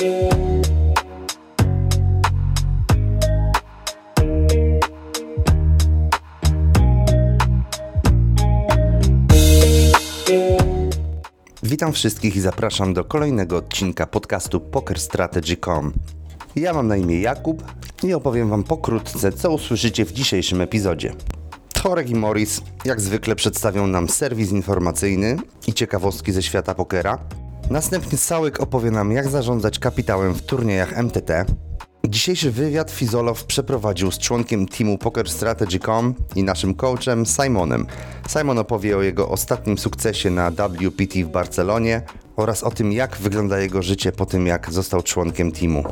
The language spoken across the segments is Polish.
Witam wszystkich i zapraszam do kolejnego odcinka podcastu PokerStrategy.com. Ja mam na imię Jakub i opowiem Wam pokrótce, co usłyszycie w dzisiejszym epizodzie. Torek i Morris jak zwykle przedstawią nam serwis informacyjny i ciekawostki ze świata pokera. Następnie Sałek opowie nam, jak zarządzać kapitałem w turniejach MTT. Dzisiejszy wywiad Fizolow przeprowadził z członkiem teamu PokerStrategy.com i naszym coachem Simonem. Simon opowie o jego ostatnim sukcesie na WPT w Barcelonie oraz o tym, jak wygląda jego życie po tym, jak został członkiem teamu.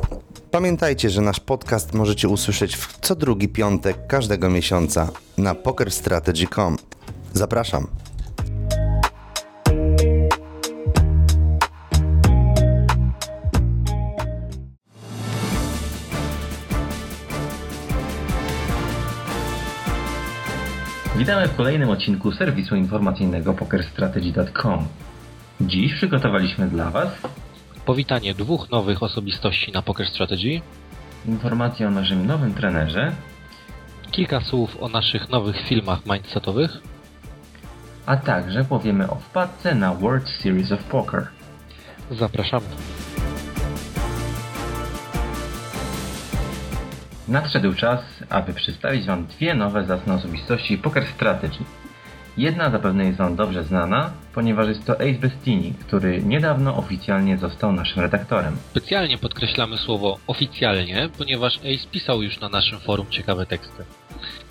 Pamiętajcie, że nasz podcast możecie usłyszeć w co drugi piątek każdego miesiąca na PokerStrategy.com. Zapraszam. Witamy w kolejnym odcinku serwisu informacyjnego PokerStrategy.com. Dziś przygotowaliśmy dla Was Powitanie dwóch nowych osobistości na Poker Strategy, informacje o naszym nowym trenerze, kilka słów o naszych nowych filmach mindsetowych, a także powiemy o wpadce na World Series of Poker. zapraszamy. Nadszedł czas, aby przedstawić Wam dwie nowe zacne osobistości Poker Strategy. Jedna zapewne jest Wam dobrze znana, ponieważ jest to Ace Bestini, który niedawno oficjalnie został naszym redaktorem. Specjalnie podkreślamy słowo oficjalnie, ponieważ Ace pisał już na naszym forum ciekawe teksty.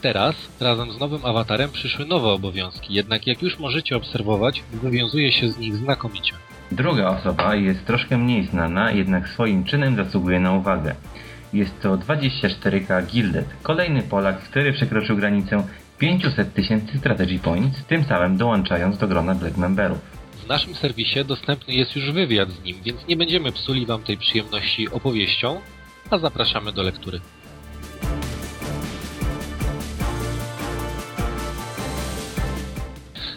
Teraz, razem z nowym awatarem przyszły nowe obowiązki, jednak jak już możecie obserwować, wywiązuje się z nich znakomicie. Druga osoba jest troszkę mniej znana, jednak swoim czynem zasługuje na uwagę. Jest to 24K Gilded, kolejny Polak, który przekroczył granicę 500 tysięcy strategy points, tym samym dołączając do grona Black Memberów. W naszym serwisie dostępny jest już wywiad z nim, więc nie będziemy psuli Wam tej przyjemności opowieścią, a zapraszamy do lektury.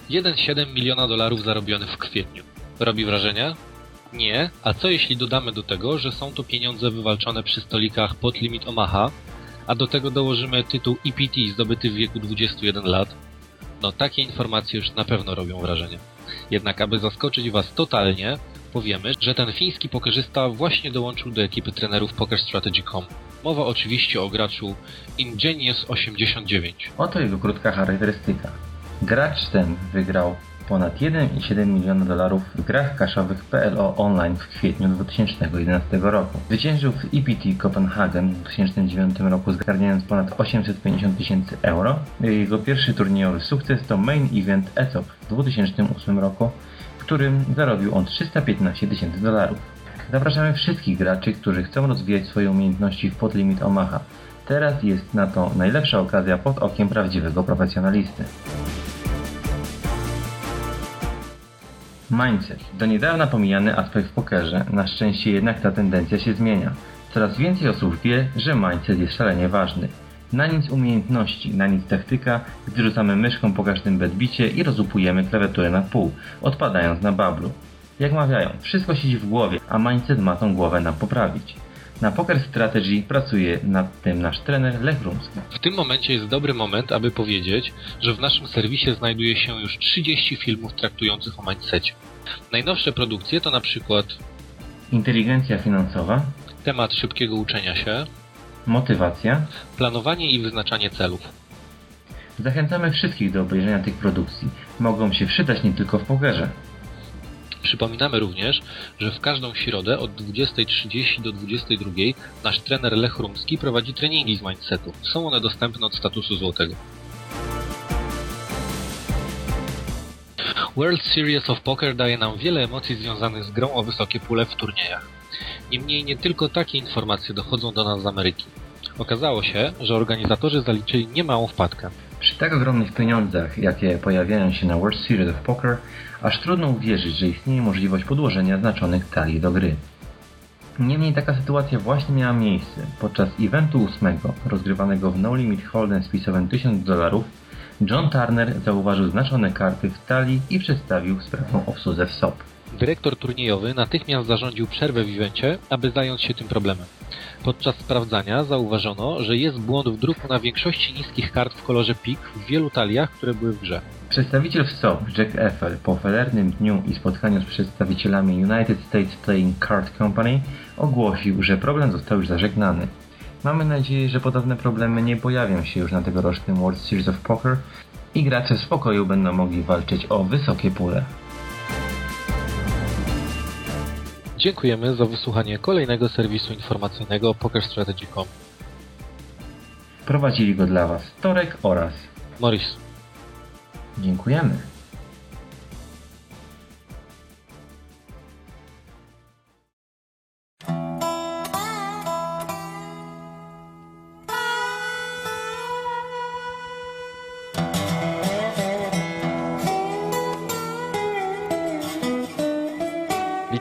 1,7 miliona dolarów zarobionych w kwietniu. Robi wrażenie? Nie, a co jeśli dodamy do tego, że są to pieniądze wywalczone przy stolikach pod limit Omaha, a do tego dołożymy tytuł EPT zdobyty w wieku 21 lat? No takie informacje już na pewno robią wrażenie. Jednak aby zaskoczyć Was totalnie, powiemy, że ten fiński pokerzysta właśnie dołączył do ekipy trenerów PokerStrategy.com. Mowa oczywiście o graczu Ingenious89. Oto jego krótka charakterystyka. Gracz ten wygrał ponad 1,7 miliona dolarów w grach kaszowych PLO Online w kwietniu 2011 roku. Zwyciężył w EPT Copenhagen w 2009 roku zgarniając ponad 850 tysięcy euro. Jego pierwszy turniejowy sukces to Main Event ESOP w 2008 roku, w którym zarobił on 315 tysięcy dolarów. Zapraszamy wszystkich graczy, którzy chcą rozwijać swoje umiejętności w podlimit Omaha. Teraz jest na to najlepsza okazja pod okiem prawdziwego profesjonalisty. Mindset. Do niedawna pomijany aspekt w pokerze, na szczęście jednak ta tendencja się zmienia. Coraz więcej osób wie, że mindset jest szalenie ważny. Na nic umiejętności, na nic taktyka, gdy rzucamy myszką po każdym bedbicie i rozupujemy klawiaturę na pół, odpadając na bablu. Jak mawiają, wszystko siedzi w głowie, a mindset ma tą głowę nam poprawić. Na Poker Strategy pracuje nad tym nasz trener Lech Rumski. W tym momencie jest dobry moment, aby powiedzieć, że w naszym serwisie znajduje się już 30 filmów traktujących o mindsetie. Najnowsze produkcje to na przykład Inteligencja finansowa, temat szybkiego uczenia się, motywacja. planowanie i wyznaczanie celów. Zachęcamy wszystkich do obejrzenia tych produkcji. Mogą się przydać nie tylko w pokerze. Przypominamy również, że w każdą środę od 20.30 do 22.00 nasz trener Lech Rumski prowadzi treningi z mindsetu. Są one dostępne od statusu złotego. World Series of Poker daje nam wiele emocji związanych z grą o wysokie pule w turniejach. Niemniej nie tylko takie informacje dochodzą do nas z Ameryki. Okazało się, że organizatorzy zaliczyli niemałą wpadkę. Przy tak ogromnych pieniądzach, jakie pojawiają się na World Series of Poker, aż trudno uwierzyć, że istnieje możliwość podłożenia znaczonych talii do gry. Niemniej taka sytuacja właśnie miała miejsce. Podczas eventu ósmego, rozgrywanego w No Limit Hold'em z pisowem 1000 dolarów, John Turner zauważył znaczone karty w talii i przedstawił sprawną obsłudze w SOP. Dyrektor turniejowy natychmiast zarządził przerwę w evencie, aby zająć się tym problemem. Podczas sprawdzania zauważono, że jest błąd w druku na większości niskich kart w kolorze pik w wielu taliach, które były w grze. Przedstawiciel SOP Jack Eiffel po felernym dniu i spotkaniu z przedstawicielami United States Playing Card Company ogłosił, że problem został już zażegnany. Mamy nadzieję, że podobne problemy nie pojawią się już na tegorocznym World Series of Poker i gracze w spokoju będą mogli walczyć o wysokie pule. Dziękujemy za wysłuchanie kolejnego serwisu informacyjnego PokerStrategy.com. Prowadzili go dla Was Torek oraz Morris. dziękujemy.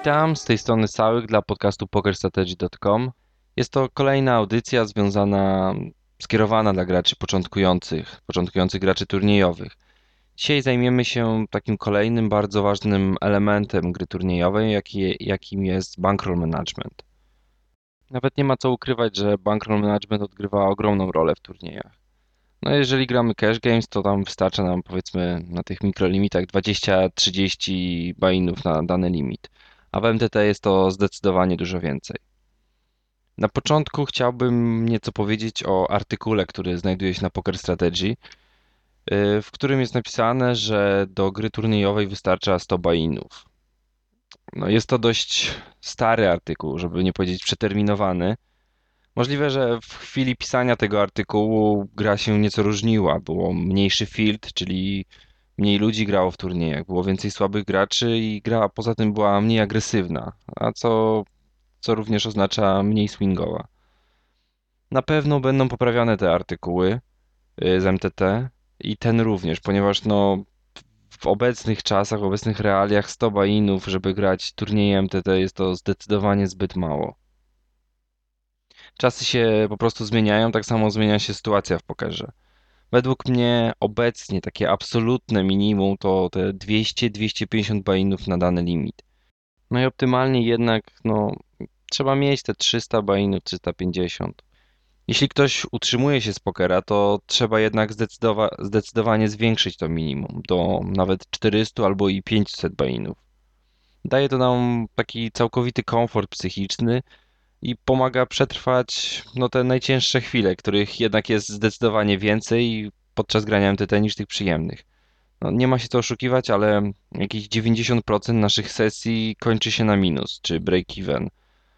Witam, z tej strony Sałych dla podcastu PokerStrategy.com. Jest to kolejna audycja związana, skierowana dla graczy początkujących, początkujących graczy turniejowych. Dzisiaj zajmiemy się takim kolejnym bardzo ważnym elementem gry turniejowej, jaki, jakim jest bankroll management. Nawet nie ma co ukrywać, że bankroll management odgrywa ogromną rolę w turniejach. No jeżeli gramy cash games, to tam wystarcza nam powiedzmy na tych mikrolimitach 20-30 bainów na dany limit a w MTT jest to zdecydowanie dużo więcej. Na początku chciałbym nieco powiedzieć o artykule, który znajduje się na Poker Strategy, yy, w którym jest napisane, że do gry turniejowej wystarcza 100 buy-inów. No jest to dość stary artykuł, żeby nie powiedzieć przeterminowany. Możliwe, że w chwili pisania tego artykułu gra się nieco różniła. Było mniejszy field, czyli mniej ludzi grało w turniejach, było więcej słabych graczy i gra poza tym była mniej agresywna, a co, co również oznacza mniej swingowa. Na pewno będą poprawiane te artykuły y, z MTT i ten również, ponieważ no, w obecnych czasach, w obecnych realiach 100 bainów, żeby grać turnieje MTT jest to zdecydowanie zbyt mało. Czasy się po prostu zmieniają, tak samo zmienia się sytuacja w pokerze. Według mnie obecnie takie absolutne minimum to te 200-250 bainów na dany limit. No i optymalnie jednak no, trzeba mieć te 300 bainów, 350. Jeśli ktoś utrzymuje się z pokera, to trzeba jednak zdecydowa zdecydowanie zwiększyć to minimum do nawet 400 albo i 500 bainów. Daje to nam taki całkowity komfort psychiczny i pomaga przetrwać no, te najcięższe chwile, których jednak jest zdecydowanie więcej podczas grania MTT niż tych przyjemnych. No, nie ma się co oszukiwać, ale jakieś 90% naszych sesji kończy się na minus, czy break-even,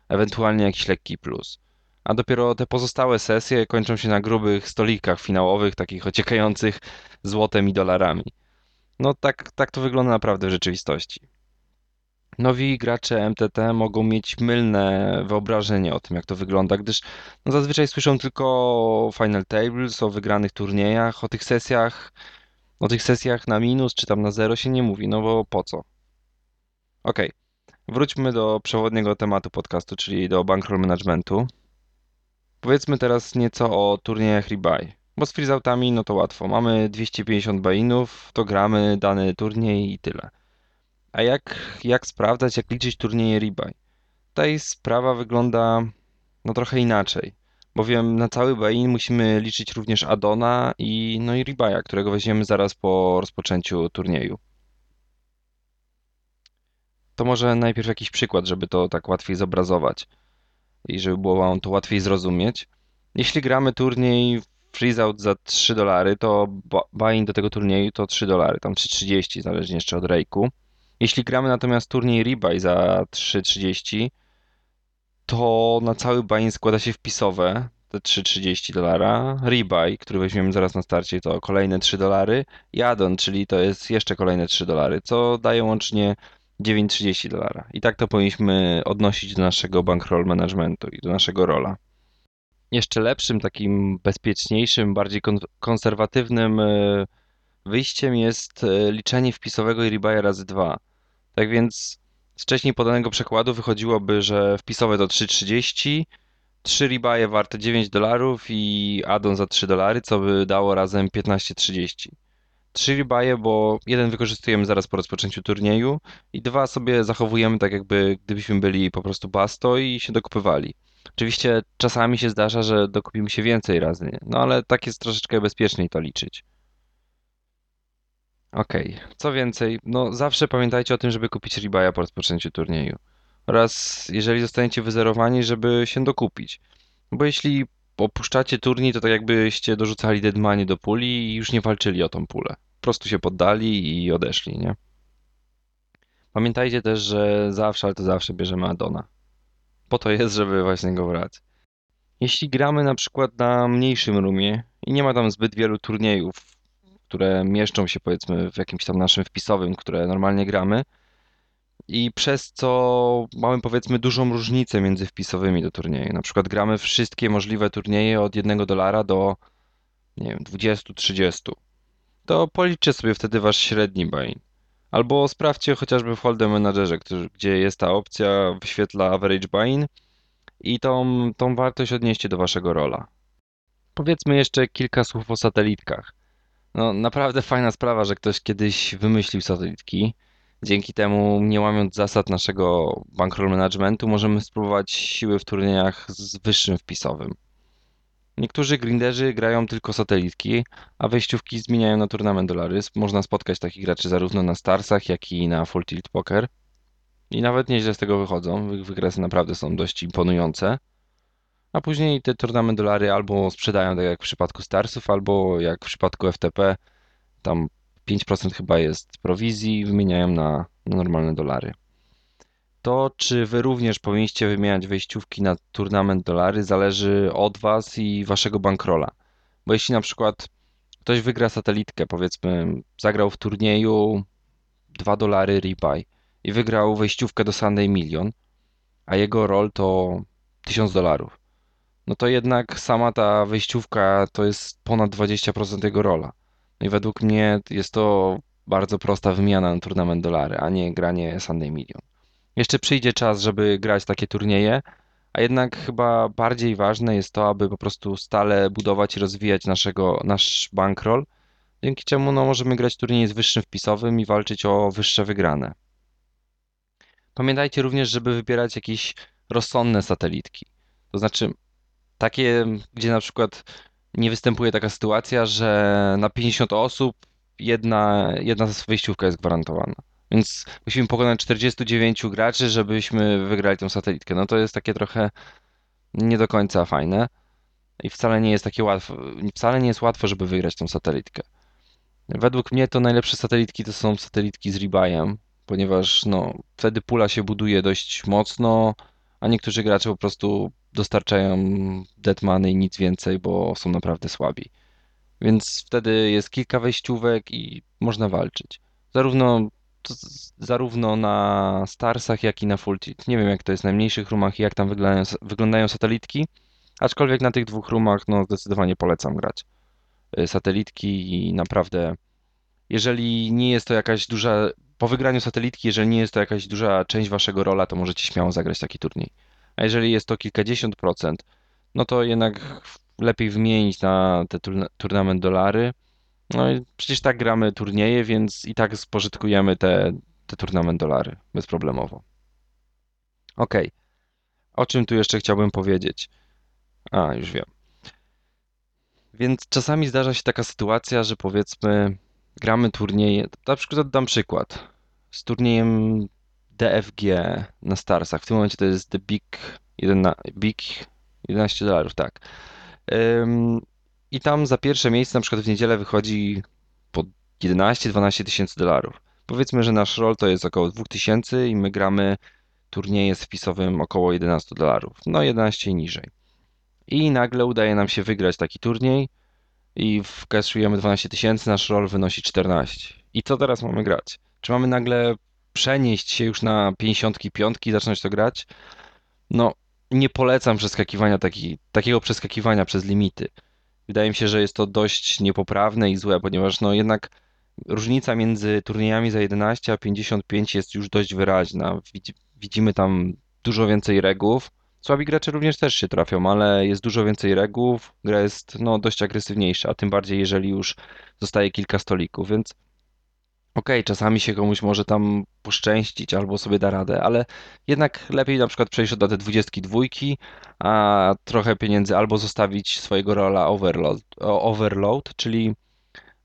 ewentualnie jakiś lekki plus. A dopiero te pozostałe sesje kończą się na grubych stolikach finałowych, takich ociekających złotem i dolarami. No tak, tak to wygląda naprawdę w rzeczywistości. Nowi gracze MTT mogą mieć mylne wyobrażenie o tym, jak to wygląda, gdyż no, zazwyczaj słyszą tylko o Final Tables, o wygranych turniejach, o tych sesjach, o tych sesjach na minus czy tam na zero się nie mówi, no bo po co? Okej, wróćmy do przewodniego tematu podcastu, czyli do bankroll managementu. Powiedzmy teraz nieco o turniejach rebuy. Bo z freezeoutami no to łatwo. Mamy 250 buy-inów, to gramy dany turniej i tyle. A jak, jak sprawdzać, jak liczyć turnieje rebuy? Tutaj sprawa wygląda no trochę inaczej, bowiem na cały buy-in musimy liczyć również addona i, no i rebuya, którego weźmiemy zaraz po rozpoczęciu turnieju. To może najpierw jakiś przykład, żeby to tak łatwiej zobrazować i żeby było wam to łatwiej zrozumieć. Jeśli gramy turniej freezeout za 3 dolary, to buy-in do tego turnieju to 3 dolary, tam 3,30 zależnie jeszcze od rejku. Jeśli gramy natomiast turniej rebuy za 3,30, to na cały buy-in składa się wpisowe, te 3,30 dolara, rebuy, który weźmiemy zaraz na starcie, to kolejne 3 dolary i czyli to jest jeszcze kolejne 3 dolary, co daje łącznie 9,30 dolara. I tak to powinniśmy odnosić do naszego bankroll managementu i do naszego rola. Jeszcze lepszym, takim bezpieczniejszym, bardziej konserwatywnym e, wyjściem jest e, liczenie wpisowego i rebuya razy 2. Tak więc z wcześniej podanego przekładu wychodziłoby, że wpisowe to 3,30, 3 rebuye warte 9 dolarów i addon za 3 dolary, co by dało razem 15,30. trzy rebuye, bo jeden wykorzystujemy zaraz po rozpoczęciu turnieju i dwa sobie zachowujemy tak jakby gdybyśmy byli po prostu basto i się dokupywali. Oczywiście czasami się zdarza, że dokupimy się więcej razy, no ale tak jest troszeczkę bezpieczniej to liczyć. Okej, co więcej, no zawsze pamiętajcie o tym, żeby kupić rebuya po rozpoczęciu turnieju. Oraz jeżeli zostaniecie wyzerowani, żeby się dokupić. Bo jeśli opuszczacie turniej, to tak jakbyście dorzucali dead money do puli i już nie walczyli o tą pulę. Po prostu się poddali i odeszli, nie? Pamiętajcie też, że zawsze, ale to zawsze bierzemy addona. Po to jest, żeby właśnie go brać. Jeśli gramy na przykład na mniejszym roomie i nie ma tam zbyt wielu turniejów, które mieszczą się powiedzmy w jakimś tam naszym wpisowym, które normalnie gramy, i przez co mamy powiedzmy dużą różnicę między wpisowymi do turnieju. Na przykład gramy wszystkie możliwe turnieje od 1 dolara do nie wiem, 20-30. To policzcie sobie wtedy wasz średni buy. Albo sprawdźcie chociażby w Hold'em Managerze, gdzie jest ta opcja, wyświetla average buy i tą, tą wartość odnieście do waszego rola. Powiedzmy jeszcze kilka słów o satelitkach. No, naprawdę fajna sprawa, że ktoś kiedyś wymyślił satelitki. Dzięki temu, nie łamiąc zasad naszego bankroll managementu, możemy spróbować siły w turniejach z wyższym wpisowym. Niektórzy grinderzy grają tylko satelitki, a wejściówki zmieniają na turnament Dolaris. Można spotkać takich graczy zarówno na Starsach, jak i na Full Tilt Poker. I nawet nieźle z tego wychodzą. Wykresy naprawdę są dość imponujące. A później te turnament dolary albo sprzedają, tak jak w przypadku Starsów, albo jak w przypadku FTP, tam 5% chyba jest prowizji, wymieniają na, normalne dolary. To, czy wy również powinniście wymieniać wejściówki na turnament dolary, zależy od was i waszego bankrola. Bo jeśli na przykład ktoś wygra satelitkę, powiedzmy, zagrał w turnieju 2 dolary rebuy i wygrał wejściówkę do Sunday milion, a jego roll to 1000 dolarów, no to jednak sama ta wejściówka to jest ponad 20% jego rola. No i według mnie jest to bardzo prosta wymiana na turnament dolary, a nie granie Sunday Million. Jeszcze przyjdzie czas, żeby grać takie turnieje, a jednak chyba bardziej ważne jest to, aby po prostu stale budować i rozwijać naszego, nasz bankroll, dzięki czemu no, możemy grać turnieje z wyższym wpisowym i walczyć o wyższe wygrane. Pamiętajcie również, żeby wybierać jakieś rozsądne satelitki. To znaczy takie, gdzie na przykład nie występuje taka sytuacja, że na 50 osób jedna, jedna wejściówka jest gwarantowana. Więc musimy pokonać 49 graczy, żebyśmy wygrali tę satelitkę. No to jest takie trochę nie do końca fajne i wcale nie jest takie łatwo, wcale nie jest łatwo, żeby wygrać tą satelitkę. Według mnie to najlepsze satelitki to są satelitki z rebuyem, ponieważ no, wtedy pula się buduje dość mocno, a niektórzy gracze po prostu dostarczają dead money i nic więcej, bo są naprawdę słabi. Więc wtedy jest kilka wejściówek i można walczyć. Zarówno, zarówno na Starsach, jak i na Full. Nie wiem, jak to jest na mniejszych rumach i jak tam wyglądają, wyglądają satelitki, aczkolwiek na tych dwóch rumach no, zdecydowanie polecam grać. Y, Satelitki i naprawdę, jeżeli nie jest to jakaś duża, po wygraniu satelitki, jeżeli nie jest to jakaś duża część waszego rola, to możecie śmiało zagrać taki turniej. A jeżeli jest to kilkadziesiąt procent, no to jednak lepiej wymienić na te turna- turnament dolary. No i przecież tak gramy turnieje, więc i tak spożytkujemy te, te turnament dolary bezproblemowo. Okej. O czym tu jeszcze chciałbym powiedzieć? A, już wiem. Więc czasami zdarza się taka sytuacja, że powiedzmy gramy turnieje. Na przykład dam przykład. Z turniejem DFG na Starsach. W tym momencie to jest The Big, 11, Big 11 dolarów, tak. I tam za pierwsze miejsce na przykład w niedzielę wychodzi po 11-12 tysięcy dolarów. Powiedzmy, że nasz roll to jest około 2000 i my gramy turnieje z wpisowym około 11 dolarów. No 11 i niżej. I nagle udaje nam się wygrać taki turniej i wkaszujemy 12 tysięcy, nasz roll wynosi 14. I co teraz mamy grać? Czy mamy nagle przenieść się już na 55 i zacząć to grać? No, nie polecam przeskakiwania taki, takiego przeskakiwania przez limity. Wydaje mi się, że jest to dość niepoprawne i złe, ponieważ no jednak różnica między turniejami za 11 a 55 jest już dość wyraźna. Widzi- Widzimy tam dużo więcej regów, Słabi gracze również też się trafią, ale jest dużo więcej regułów, gra jest no, dość agresywniejsza, a tym bardziej jeżeli już zostaje kilka stolików, więc okej, czasami się komuś może tam poszczęścić albo sobie da radę, ale jednak lepiej na przykład przejść do te dwudziestki dwójki, a trochę pieniędzy albo zostawić swojego rola overload, overload, czyli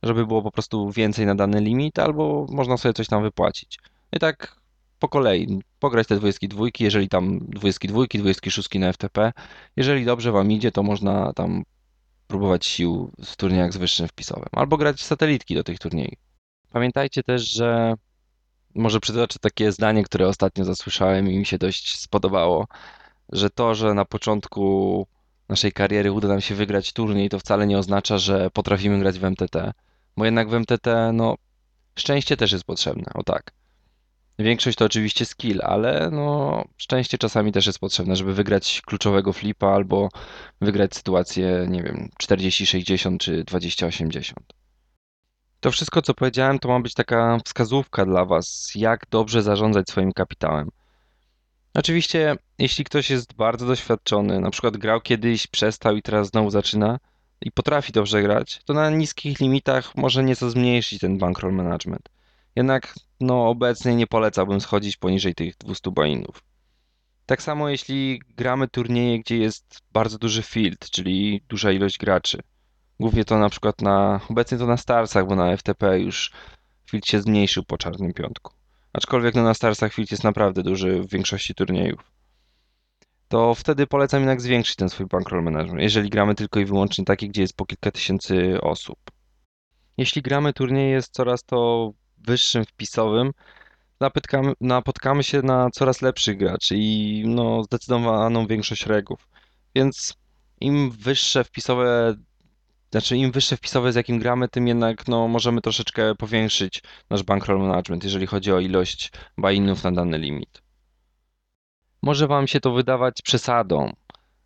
żeby było po prostu więcej na dany limit, albo można sobie coś tam wypłacić. I tak po kolei pograć te 22, jeżeli tam 22, 26 na FTP. Jeżeli dobrze wam idzie, to można tam próbować sił w turniejach z wyższym wpisowym, albo grać w satelitki do tych turniejów. Pamiętajcie też, że może przytoczę takie zdanie, które ostatnio zasłyszałem i mi się dość spodobało, że to, że na początku naszej kariery uda nam się wygrać turniej, to wcale nie oznacza, że potrafimy grać w MTT, bo jednak w MTT, no, szczęście też jest potrzebne, o tak. Większość to oczywiście skill, ale no, szczęście czasami też jest potrzebne, żeby wygrać kluczowego flipa albo wygrać sytuację, nie wiem, 40-60 czy 20-80. To wszystko, co powiedziałem, to ma być taka wskazówka dla Was, jak dobrze zarządzać swoim kapitałem. Oczywiście, jeśli ktoś jest bardzo doświadczony, na przykład grał kiedyś, przestał i teraz znowu zaczyna i potrafi dobrze grać, to na niskich limitach może nieco zmniejszyć ten bankroll management. Jednak no, obecnie nie polecałbym schodzić poniżej tych 200 bainów. Tak samo jeśli gramy turnieje, gdzie jest bardzo duży field, czyli duża ilość graczy. Głównie to na przykład na, obecnie to na Starsach, bo na FTP już field się zmniejszył po Czarnym Piątku. Aczkolwiek no, na Starsach field jest naprawdę duży w większości turniejów. To wtedy polecam jednak zwiększyć ten swój bankroll management, jeżeli gramy tylko i wyłącznie takie, gdzie jest po kilka tysięcy osób. Jeśli gramy turnieje z coraz to wyższym wpisowym, napotkamy, napotkamy się na coraz lepszych graczy i no, zdecydowaną większość regów. Więc im wyższe wpisowe, znaczy im wyższe wpisowe z jakim gramy, tym jednak no, możemy troszeczkę powiększyć nasz bankroll management, jeżeli chodzi o ilość buy-inów na dany limit. Może Wam się to wydawać przesadą,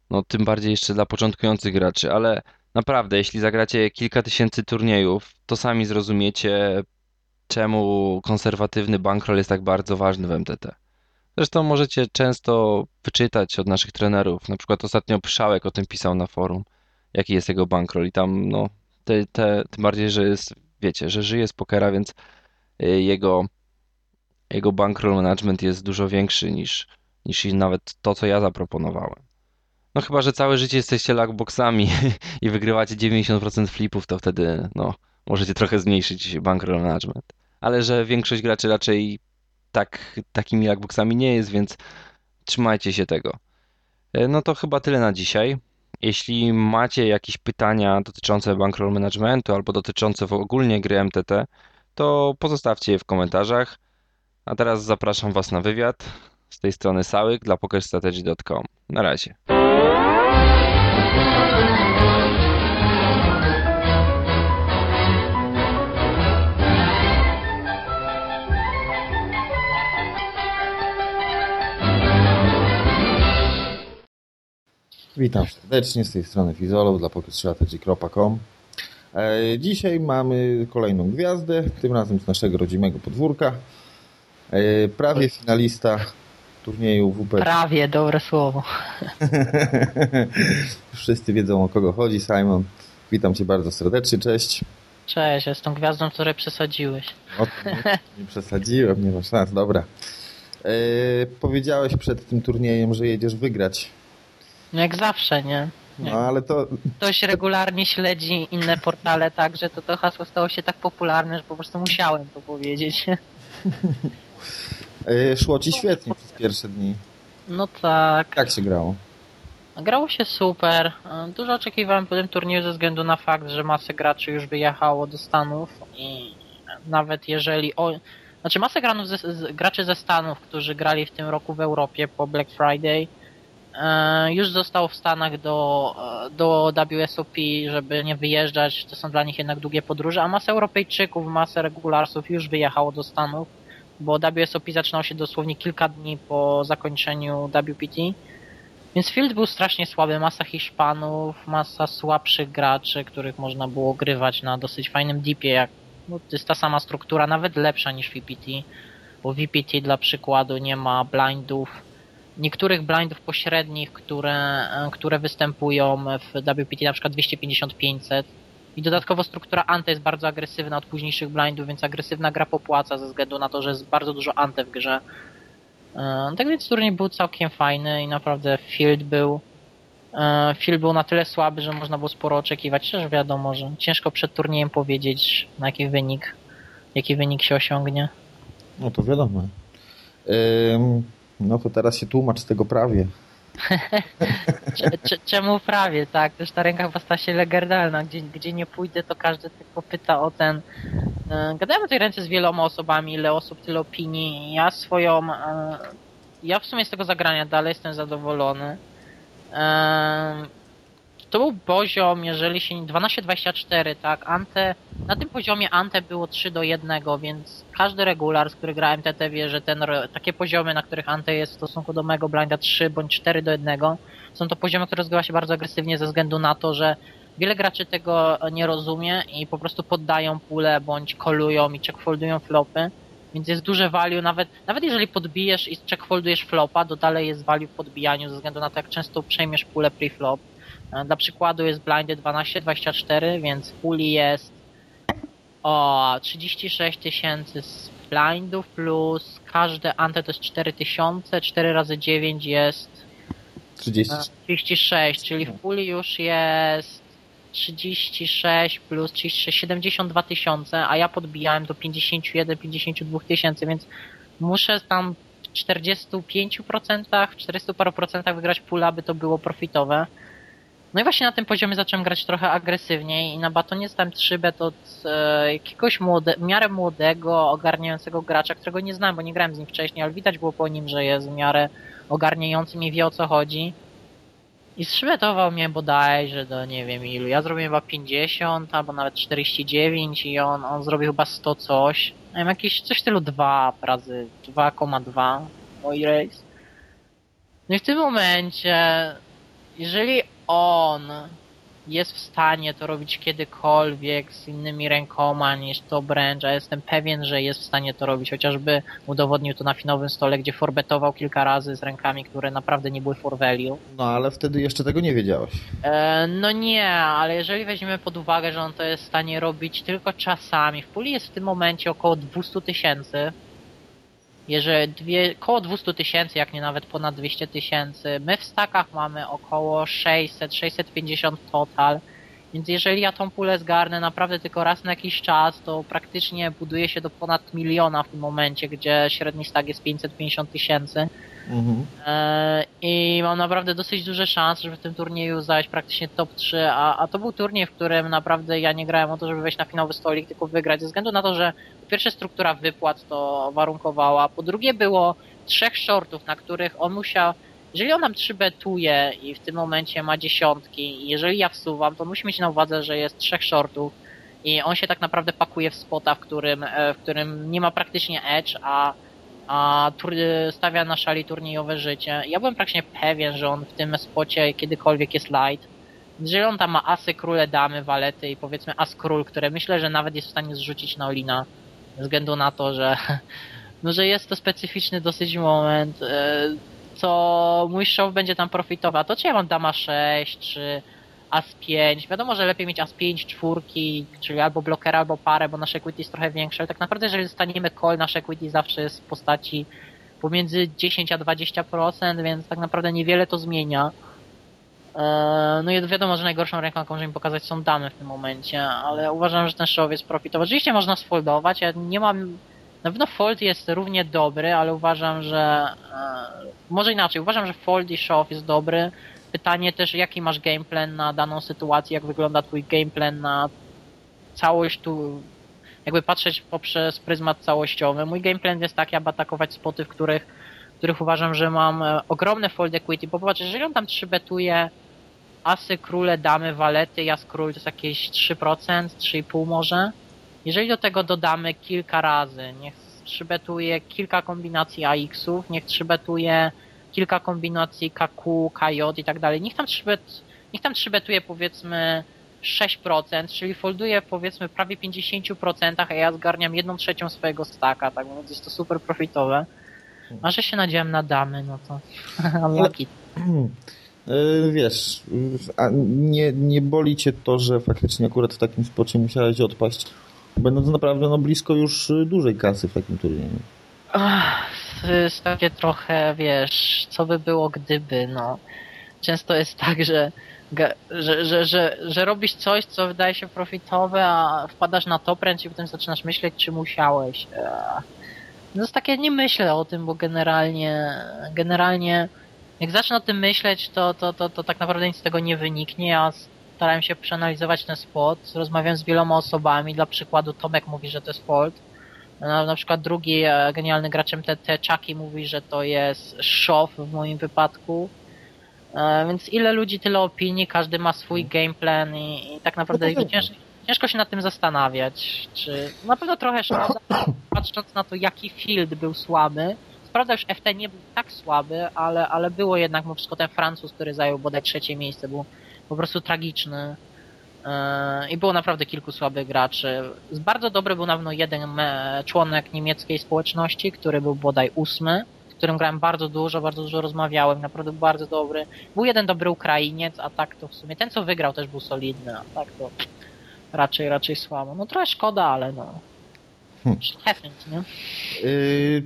no tym bardziej jeszcze dla początkujących graczy, ale naprawdę, jeśli zagracie kilka tysięcy turniejów, to sami zrozumiecie, czemu konserwatywny bankroll jest tak bardzo ważny w MTT. Zresztą możecie często wyczytać od naszych trenerów. Na przykład ostatnio Przyszałek o tym pisał na forum, jaki jest jego bankroll i tam, no, te, te, tym bardziej, że jest, wiecie, że żyje z pokera, więc y, jego, jego bankroll management jest dużo większy niż, niż nawet to, co ja zaproponowałem. No chyba, że całe życie jesteście lagboxami i wygrywacie 90% flipów, to wtedy, no, możecie trochę zmniejszyć bankroll management. Ale że większość graczy raczej tak, takimi lagboxami nie jest, więc trzymajcie się tego. E, No to chyba tyle na dzisiaj. Jeśli macie jakieś pytania dotyczące bankroll managementu albo dotyczące w ogólnie gry MTT, to pozostawcie je w komentarzach. A teraz zapraszam Was na wywiad. Z tej strony Sałyk dla pokerstrategy.com. Na razie. Witam serdecznie z tej strony Fizolów dla PokerStrategy.com. E, Dzisiaj mamy kolejną gwiazdę, tym razem z naszego rodzimego podwórka. E, Prawie finalista turnieju WP. Prawie, dobre słowo. Wszyscy wiedzą o kogo chodzi, Simon. Witam Cię bardzo serdecznie, cześć. Cześć, jestem gwiazdą, której przesadziłeś. O, nie, nie przesadziłem, nie masz szans, dobra. E, Powiedziałeś przed tym turniejem, że jedziesz wygrać. No jak zawsze, nie? No ale to Ktoś regularnie śledzi inne portale tak, że to, to hasło stało się tak popularne, że po prostu musiałem to powiedzieć. e, szło Ci świetnie przez pierwsze dni. No tak. Jak się grało? Grało się super. Dużo oczekiwałem po tym turnieju ze względu na fakt, że masę graczy już wyjechało do Stanów i nawet jeżeli... O... Znaczy masę granów ze, graczy ze Stanów, którzy grali w tym roku w Europie po Black Friday e, już został w Stanach do, e, do WSOP, żeby nie wyjeżdżać. To są dla nich jednak długie podróże, a masa Europejczyków, masa regularsów już wyjechało do Stanów, bo WSOP zaczynał się dosłownie kilka dni po zakończeniu WPT. Więc field był strasznie słaby, masa Hiszpanów, masa słabszych graczy, których można było grywać na dosyć fajnym dipie, jak no, to jest ta sama struktura, nawet lepsza niż VPT, bo VPT dla przykładu nie ma blindów, niektórych blindów pośrednich, które, e, które występują w WPT, na przykład 250-500. I dodatkowo struktura ante jest bardzo agresywna od późniejszych blindów, więc agresywna gra popłaca ze względu na to, że jest bardzo dużo ante w grze. E, Tak więc turniej był całkiem fajny i naprawdę field był e, field był na tyle słaby, że można było sporo oczekiwać, też wiadomo, że ciężko przed turniejem powiedzieć na jaki wynik, jaki wynik się osiągnie. No to wiadomo. No to teraz się tłumacz z tego prawie. Cze- cze- Czemu prawie, tak? Też ta ręka chyba stała się legendarna. Gdzie, gdzie nie pójdę, to każdy tylko pyta o ten. E, Gadałem o tej ręce z wieloma osobami, ile osób, tyle opinii. Ja swoją. e, Ja w sumie z tego zagrania dalej jestem zadowolony. To był poziom, jeżeli się. 12-24, tak? Ante. Na tym poziomie Ante było 3 do 1, więc każdy regular, z który grałem TT wie, że ten, takie poziomy, na których Ante jest w stosunku do mego blinda 3 bądź 4 do 1, są to poziomy, które rozgrywa się bardzo agresywnie ze względu na to, że wiele graczy tego nie rozumie i po prostu poddają pulę bądź kolują i checkfoldują flopy. Więc jest duże value, nawet, nawet jeżeli podbijesz i checkfoldujesz flopa, to dalej jest value w podbijaniu ze względu na to, jak często przejmiesz pulę pre-flop. Dla przykładu jest blindy 12-24, więc w puli jest o 36 tysięcy z blindów plus każde ante to jest 4000, 4 razy 9 jest 30. e, 36, czyli w puli już jest 36 plus 36, 72 tysiące, a ja podbijałem do 51-52 tysięcy, więc muszę tam w 45%, w 40 paru procentach wygrać pula, aby to było profitowe. No i właśnie na tym poziomie zacząłem grać trochę agresywniej i na batonie stałem 3 bet od e, jakiegoś młode, miarę młodego, ogarniającego gracza, którego nie znałem, bo nie grałem z nim wcześniej, ale widać było po nim, że jest w miarę ogarniającym i wie o co chodzi. I zszybetował mnie bodajże do nie wiem ilu. Ja zrobiłem chyba 50 albo nawet 49 i on, on zrobił chyba 100 coś. Ja mam jakieś coś w stylu 2 razy 2,2 mój rejs. No i w tym momencie, jeżeli on jest w stanie to robić kiedykolwiek z innymi rękoma niż to branch, a jestem pewien, że jest w stanie to robić. Chociażby udowodnił to na finowym stole, gdzie forbetował kilka razy z rękami, które naprawdę nie były for value. No ale wtedy jeszcze tego nie wiedziałeś. E, no nie, ale jeżeli weźmiemy pod uwagę, że on to jest w stanie robić tylko czasami, w puli jest w tym momencie około 200 tysięcy. Jeżeli dwie, około 200 tysięcy, jak nie nawet ponad 200 tysięcy. My w stakach mamy około 600, 650 total. Więc jeżeli ja tą pulę zgarnę naprawdę tylko raz na jakiś czas, to praktycznie buduje się do ponad miliona w tym momencie, gdzie średni stak jest 550 tysięcy. Mhm. E, I mam naprawdę dosyć duże szanse, żeby w tym turnieju zająć praktycznie top 3, a, a to był turniej, w którym naprawdę ja nie grałem o to, żeby wejść na finałowy stolik, tylko wygrać, ze względu na to, że po pierwsze struktura wypłat to warunkowała, po drugie było trzech shortów, na których on musiał, jeżeli on nam 3 betuje i w tym momencie ma dziesiątki, jeżeli ja wsuwam, to musi mieć na uwadze, że jest trzech shortów i on się tak naprawdę pakuje w spota, w którym, e, w którym nie ma praktycznie edge, a a tur- stawia na szali turniejowe życie. Ja byłem praktycznie pewien, że on w tym spocie kiedykolwiek jest light. Jeżeli on tam ma asy, króle, damy, walety i powiedzmy as król, które myślę, że nawet jest w stanie zrzucić na Olina, ze względu na to, że no, że jest to specyficzny dosyć moment, e, co mój show będzie tam profitował. To czy ja mam dama 6, czy as 5, wiadomo, że lepiej mieć as 5, czwórki, czyli albo blokera, albo parę, bo nasze equity jest trochę większe, ale tak naprawdę jeżeli dostaniemy call, nasze equity zawsze jest w postaci pomiędzy 10 a 20%, więc tak naprawdę niewiele to zmienia. Eee, No i wiadomo, że najgorszą ręką, jaką może mi pokazać są damy w tym momencie, ale uważam, że ten show jest profitowy. Oczywiście można sfoldować, ja nie mam... Na pewno fold jest równie dobry, ale uważam, że... eee, Może inaczej, uważam, że fold i show jest dobry. Pytanie też, jaki masz gameplan na daną sytuację, jak wygląda twój gameplan na całość tu... Jakby patrzeć poprzez pryzmat całościowy. Mój gameplan jest taki, aby atakować spoty, w których w których uważam, że mam e, ogromne fold equity, bo popatrz, jeżeli on tam 3 betuje asy, króle, damy, walety, jas król to jest jakieś 3%, 3,5 może. Jeżeli do tego dodamy kilka razy, niech 3 betuje kilka kombinacji AX-ów, niech 3 betuje kilka kombinacji KQ, KJ i tak dalej, niech tam 3 bet, niech tam 3 betuje powiedzmy 6%, czyli folduje powiedzmy prawie 50%, a ja zgarniam 1 trzecią swojego staka, tak? Więc jest to super profitowe. A że się nadziałem na damy, no to. Unlucky. E, Wiesz, a nie, nie boli cię to, że faktycznie akurat w takim spocie musiałeś odpaść, będąc naprawdę no, blisko już dużej kasy w takim turnieju. Ach, to takie trochę, wiesz, co by było gdyby, no. Często jest tak, że, że, że, że, że robisz coś, co wydaje się profitowe, a wpadasz na top range i potem zaczynasz myśleć, czy musiałeś. No to jest takie, nie myślę o tym, bo generalnie, generalnie jak zacznę o tym myśleć, to, to, to, to tak naprawdę nic z tego nie wyniknie. Ja starałem się przeanalizować ten spot, rozmawiałem z wieloma osobami, dla przykładu Tomek mówi, że to jest fault. Na, na przykład drugi e, genialny graczem TT, Chucky, mówi, że to jest szof w moim wypadku. E, więc ile ludzi, tyle opinii, każdy ma swój gameplan i, i tak naprawdę No ciężko, ciężko się nad tym zastanawiać. Czy na pewno trochę szkoda, patrząc na to, jaki field był słaby. Prawda, już FT nie był tak słaby, ale, ale było jednak mimo wszystko ten Francuz, który zajął bodaj trzecie miejsce, był po prostu tragiczny. Yy, I było naprawdę kilku słabych graczy. Bardzo dobry był na pewno jeden członek niemieckiej społeczności, który był bodaj ósmy, z którym grałem bardzo dużo, bardzo dużo rozmawiałem, naprawdę był bardzo dobry. Był jeden dobry Ukrainiec, a tak to w sumie ten co wygrał też był solidny, a tak to raczej, raczej słabo. No trochę szkoda, ale no. Hmm. Nie? Yy,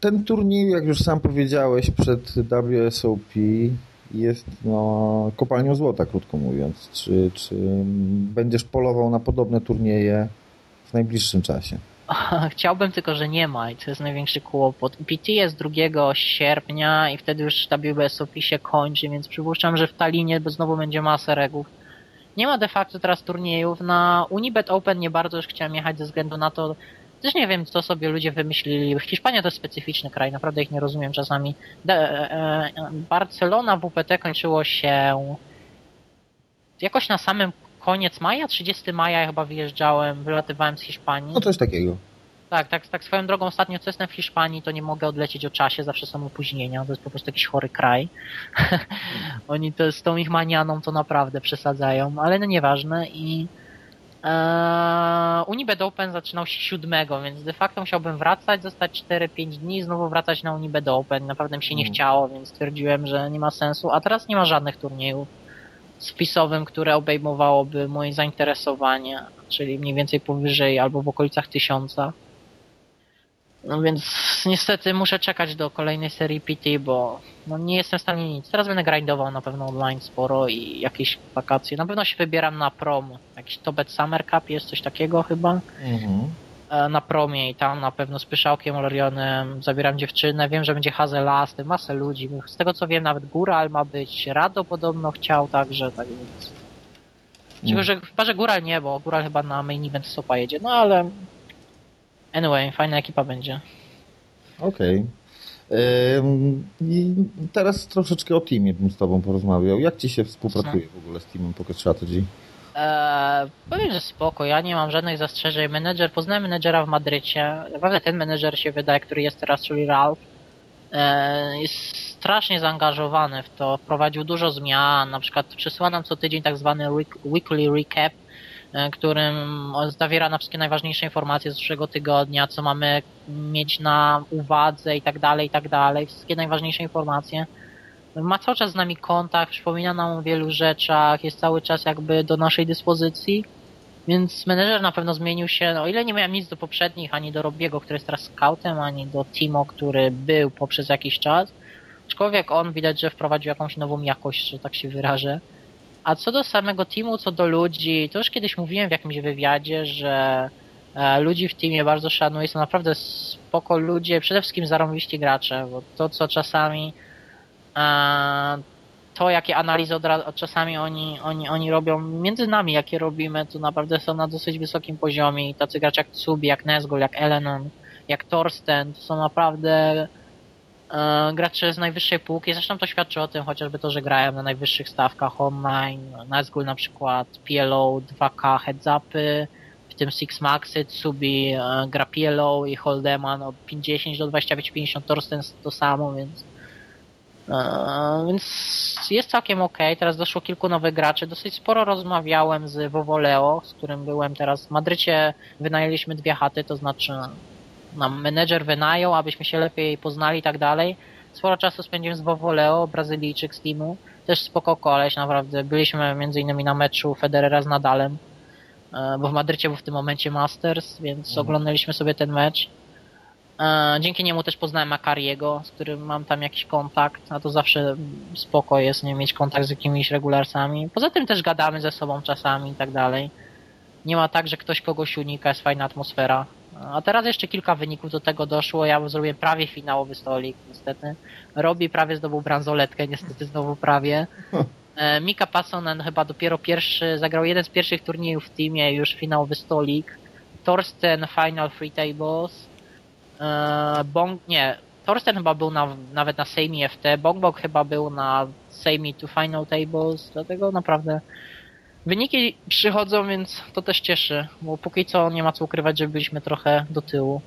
Ten turniej, jak już sam powiedziałeś, przed WSOP jest no, kopalnią złota, krótko mówiąc. Czy, czy będziesz polował na podobne turnieje w najbliższym czasie? Chciałbym tylko, że nie ma i to jest największy kłopot. PT jest 2 sierpnia i wtedy już WSOP się kończy, więc przypuszczam, że w Talinie znowu będzie masa regów. Nie ma de facto teraz turniejów. Na Unibet Open nie bardzo już chciałem jechać ze względu na to, też nie wiem, co sobie ludzie wymyślili. Hiszpania to jest specyficzny kraj, naprawdę ich nie rozumiem czasami. De, e, Barcelona WPT kończyło się jakoś na samym koniec maja, 30 maja ja chyba wyjeżdżałem, wylatywałem z Hiszpanii. No coś takiego. Tak, tak, tak swoją drogą ostatnio co jestem w Hiszpanii, to nie mogę odlecieć o czasie, zawsze są opóźnienia, to jest po prostu jakiś chory kraj. Oni to z tą ich manianą to naprawdę przesadzają, ale no nieważne i Eee, Unibet Open zaczynał się 7, więc de facto musiałbym wracać, zostać 4-5 dni i znowu wracać na Unibet Open. Naprawdę mi się nie Mhm. chciało, więc stwierdziłem, że nie ma sensu. A teraz nie ma żadnych turniejów spisowym, które obejmowałoby moje zainteresowanie, czyli mniej więcej powyżej albo w okolicach tysiąca. No więc niestety muszę czekać do kolejnej serii PT, bo no nie jestem w stanie nic. Teraz będę grindował na pewno online sporo i jakieś wakacje. Na pewno się wybieram na prom. Jakiś Tobet Summer Cup jest coś takiego chyba. Mhm. E, Na promie i tam na pewno z Pyszałkiem Lorionem zabieram dziewczynę. Wiem, że będzie Hazelasty, masę ludzi. Z tego co wiem nawet Góral ma być. Rado podobno chciał także, tak więc... Tylko, że chyba, że Góral nie, bo Góral chyba na main event Sopa jedzie. No ale... Anyway, fajna ekipa będzie. Okej. I teraz troszeczkę o teamie bym z tobą porozmawiał. Jak ci się współpracuje w ogóle z teamem Pocket Strategy? Eee, powiem, że spoko, ja nie mam żadnych zastrzeżeń. Menedżer, poznałem menedżera w Madrycie. Naprawdę ten menedżer się wydaje, który jest teraz, czyli Ralph. Eee, jest strasznie zaangażowany w to, wprowadził dużo zmian, na przykład przesyła nam co tydzień tak zwany week- weekly recap, którym zawiera na wszystkie najważniejsze informacje z zeszłego tygodnia, co mamy mieć na uwadze i tak dalej, i tak dalej, wszystkie najważniejsze informacje ma cały czas z nami kontakt, przypomina nam o wielu rzeczach, jest cały czas jakby do naszej dyspozycji. Więc menedżer na pewno zmienił się, no, o ile nie miałem nic do poprzednich, ani do Robiego, który jest teraz scoutem, ani do Timo, który był poprzez jakiś czas. Aczkolwiek on widać, że wprowadził jakąś nową jakość, że tak się wyrażę. A co do samego teamu, co do ludzi, to już kiedyś mówiłem w jakimś wywiadzie, że e, ludzi w teamie bardzo szanuję, są naprawdę spoko ludzie, przede wszystkim zarąbiści gracze, bo to co czasami e, to jakie analizy od, czasami oni, oni, oni robią między nami, jakie robimy, to naprawdę są na dosyć wysokim poziomie tacy gracze jak Tsubi, jak Nezgul, jak Elenon, jak Torsten, to są naprawdę e, gracze z najwyższej półki. Zresztą to świadczy o tym chociażby to, że grają na najwyższych stawkach online. Nazgul na przykład PLO 2K heads-upy, w tym Six Maxy, Tsubi e, gra PLO i Holdeman od 50 do 25-50, Torsten to samo, więc e, więc jest całkiem ok. Teraz doszło kilku nowych graczy. Dosyć sporo rozmawiałem z Wovoleo, z którym byłem teraz w Madrycie. Wynajęliśmy dwie chaty, to znaczy nam menedżer wynajął, abyśmy się lepiej poznali i tak dalej. Sporo czasu spędziłem z Vovoleo, Brazylijczyk z teamu. Też spoko koleś, naprawdę. Byliśmy między innymi na meczu Federera z Nadalem, e, bo w Madrycie był w tym momencie Masters, więc Mhm. oglądaliśmy sobie ten mecz. E, Dzięki niemu też poznałem Makariego, z którym mam tam jakiś kontakt, a to zawsze spoko jest nie mieć kontakt z jakimiś regularsami. Poza tym też gadamy ze sobą czasami i tak dalej. Nie ma tak, że ktoś kogoś unika, jest fajna atmosfera. A teraz jeszcze kilka wyników do tego doszło. Ja zrobiłem prawie finałowy stolik, niestety. Robi prawie zdobył bransoletkę, niestety znowu prawie. E, Mika Passonen chyba dopiero pierwszy, zagrał jeden z pierwszych turniejów w teamie, już finałowy stolik. Torsten Final Free Tables. E, Bong, nie, Torsten chyba był na, nawet na Sejmi FT, Bongbok chyba był na Sejmi to Final Tables, dlatego naprawdę wyniki przychodzą, więc to też cieszy, bo póki co nie ma co ukrywać, że byliśmy trochę do tyłu.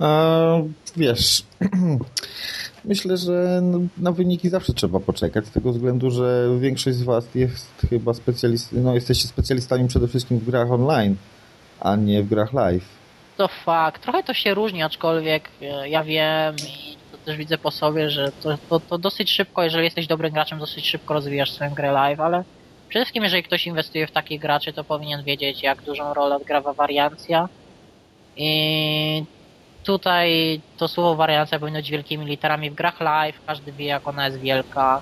E, wiesz, myślę, że no, na wyniki zawsze trzeba poczekać, z tego względu, że większość z Was jest chyba specjalist, no jesteście specjalistami przede wszystkim w grach online, a nie w grach live. To fakt. Trochę to się różni, aczkolwiek e, ja wiem i to też widzę po sobie, że to, to, to dosyć szybko, jeżeli jesteś dobrym graczem, dosyć szybko rozwijasz swoją grę live, ale przede wszystkim jeżeli ktoś inwestuje w takich graczy, to powinien wiedzieć, jak dużą rolę odgrywa wariancja. I tutaj to słowo wariancja powinno być wielkimi literami w grach live, każdy wie, jak ona jest wielka.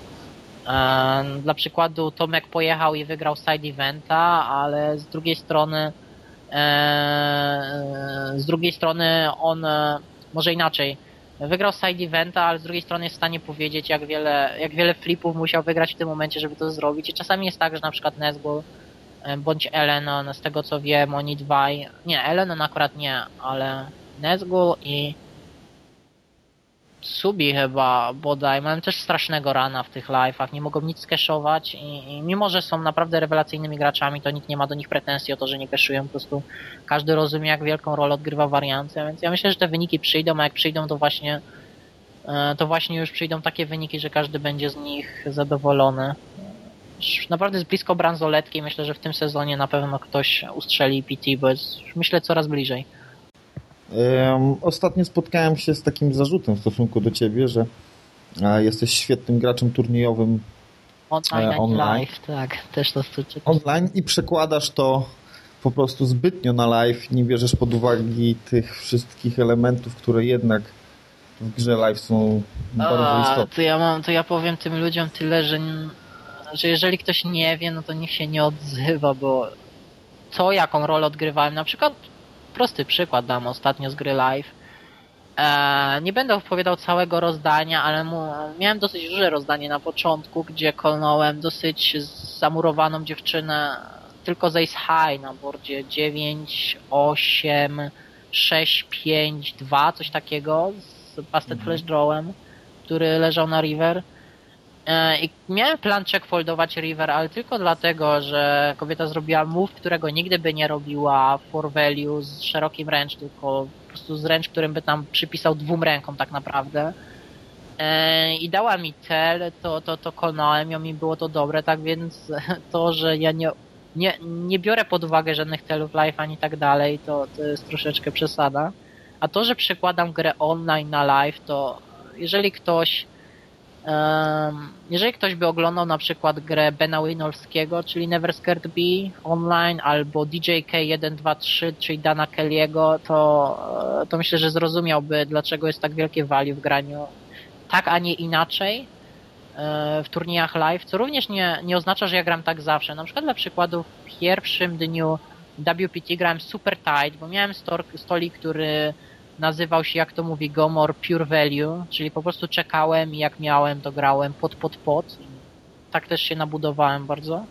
Dla przykładu Tomek pojechał i wygrał side eventa, ale z drugiej strony z drugiej strony on, e, może inaczej, wygrał side eventa, ale z drugiej strony jest w stanie powiedzieć, jak wiele, jak wiele flipów musiał wygrać w tym momencie, żeby to zrobić. I czasami jest tak, że na przykład Nesgul e, bądź Elenon, z tego co wiem, oni dwaj, nie, Elenon akurat nie, ale Nesgul i Subi chyba bodaj, mają też strasznego rana w tych live'ach, nie mogą nic skeszować i, i mimo, że są naprawdę rewelacyjnymi graczami, to nikt nie ma do nich pretensji o to, że nie keszują, po prostu każdy rozumie, jak wielką rolę odgrywa wariancja, więc ja myślę, że te wyniki przyjdą, a jak przyjdą, to właśnie e, to właśnie już przyjdą takie wyniki, że każdy będzie z nich zadowolony. Naprawdę jest blisko bransoletki, myślę, że w tym sezonie na pewno ktoś ustrzeli PT, bo jest, myślę, coraz bliżej. Ostatnio spotkałem się z takim zarzutem w stosunku do ciebie, że e, jesteś świetnym graczem turniejowym Online, E, online. live, tak, też to słyszę. online i przekładasz to po prostu zbytnio na live, nie bierzesz pod uwagę tych wszystkich elementów, które jednak w grze live są bardzo A, istotne. to ja mam, to ja powiem tym ludziom tyle, że, że jeżeli ktoś nie wie, no to niech się nie odzywa, bo to jaką rolę odgrywałem, na przykład prosty przykład dam ostatnio z gry live. E, nie będę opowiadał całego rozdania, ale mu, miałem dosyć duże rozdanie na początku, gdzie kolnąłem dosyć zamurowaną dziewczynę tylko z Ace High na bordzie 9, 8, 6, 5, 2, coś takiego z Busted Flash Drawem, który leżał na River. E, I miałem plan checkfoldować River, ale tylko dlatego, że kobieta zrobiła move, którego nigdy by nie robiła for value z szerokim ręcz, tylko po prostu z ręcz, którym by tam przypisał dwóm rękom tak naprawdę. E, I dała mi cel, to, to, to konałem ją i było to dobre, tak więc to, że ja nie, nie, nie biorę pod uwagę żadnych celów live ani tak dalej, to, to jest troszeczkę przesada. A to, że przekładam grę online na live, to jeżeli ktoś jeżeli ktoś by oglądał na przykład grę Bena Winolskiego, czyli Never Scared Be online, albo DJK 123, czyli Dana Kelly'ego, to, e, to myślę, że zrozumiałby, dlaczego jest tak wielkie value w graniu tak, a nie inaczej e, w turniejach live, co również nie, nie oznacza, że ja gram tak zawsze. Na przykład dla przykładu w pierwszym dniu WPT grałem super tight, bo miałem stolik, który nazywał się, jak to mówi Gomor, Pure Value, czyli po prostu czekałem i jak miałem, to grałem pod, pod, pod. Tak też się nabudowałem bardzo.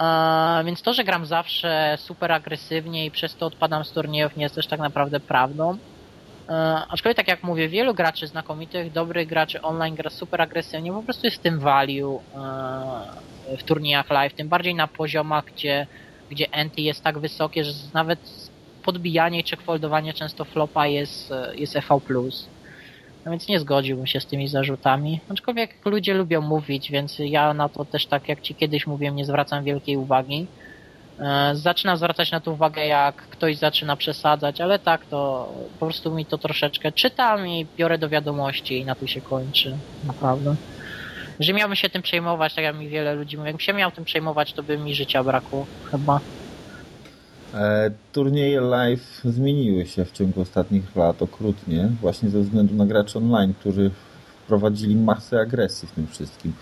E, więc to, że gram zawsze super agresywnie i przez to odpadam z turniejów nie jest też tak naprawdę prawdą. E, aczkolwiek tak jak mówię, wielu graczy znakomitych, dobrych graczy online gra super agresywnie, po prostu jest tym value e, w turniejach live, tym bardziej na poziomach, gdzie, gdzie NT jest tak wysokie, że nawet podbijanie i checkfoldowanie często flopa jest, jest EV+. No więc nie zgodziłbym się z tymi zarzutami. Aczkolwiek ludzie lubią mówić, więc ja na to też tak jak ci kiedyś mówiłem, nie zwracam wielkiej uwagi. E, Zaczynam zwracać na to uwagę, jak ktoś zaczyna przesadzać, ale tak to po prostu mi to troszeczkę czytam i biorę do wiadomości i na tym się kończy. Naprawdę. Że miałbym się tym przejmować, tak jak mi wiele ludzi mówi, jakbym się miał tym przejmować, to by mi życia brakło chyba. E, turnieje live zmieniły się w ciągu ostatnich lat okrutnie, właśnie ze względu na graczy online, którzy wprowadzili masę agresji w tym wszystkim.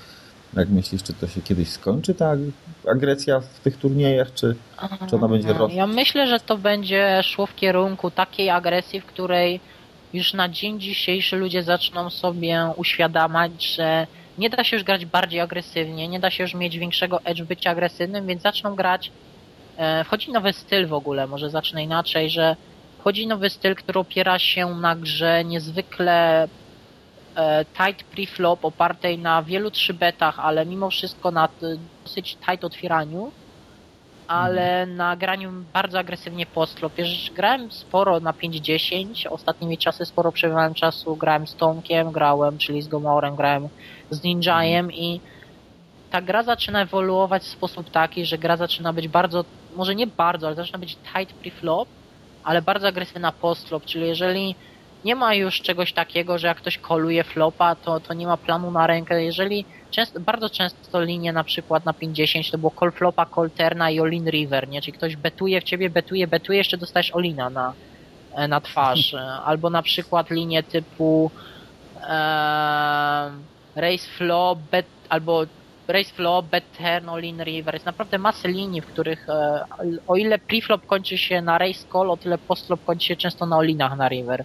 Jak myślisz, czy to się kiedyś skończy, ta ag- agresja w tych turniejach, czy, czy ona będzie rosła? Ja myślę, że to będzie szło w kierunku takiej agresji, w której już na dzień dzisiejszy ludzie zaczną sobie uświadamiać, że nie da się już grać bardziej agresywnie, nie da się już mieć większego edge w byciu agresywnym, więc zaczną grać. E, wchodzi nowy styl w ogóle, może zacznę inaczej, że wchodzi nowy styl, który opiera się na grze niezwykle e, tight preflop opartej na wielu trzybetach, ale mimo wszystko na dosyć tight otwieraniu ale na graniu bardzo agresywnie postflop. Wiesz, grałem sporo na 5-10, ostatnimi czasy sporo przebywałem czasu, grałem z Tomkiem, grałem, czyli z Gomorem, grałem z Ninjajem i ta gra zaczyna ewoluować w sposób taki, że gra zaczyna być bardzo, może nie bardzo, ale zaczyna być tight preflop, ale bardzo agresywna postflop, czyli jeżeli nie ma już czegoś takiego, że jak ktoś koluje flopa, to, to nie ma planu na rękę. Jeżeli często, bardzo często linie na przykład na 50 to było call flopa, call terna i all-in river, nie? Czyli ktoś betuje w ciebie, betuje, betuje, jeszcze dostajesz olina na, e, na twarz. Albo na przykład linie typu e, race flop, bet, albo race flop, bet turn, all-in river. Jest naprawdę masę linii, w których e, o ile preflop kończy się na race call, o tyle postflop kończy się często na olinach na river.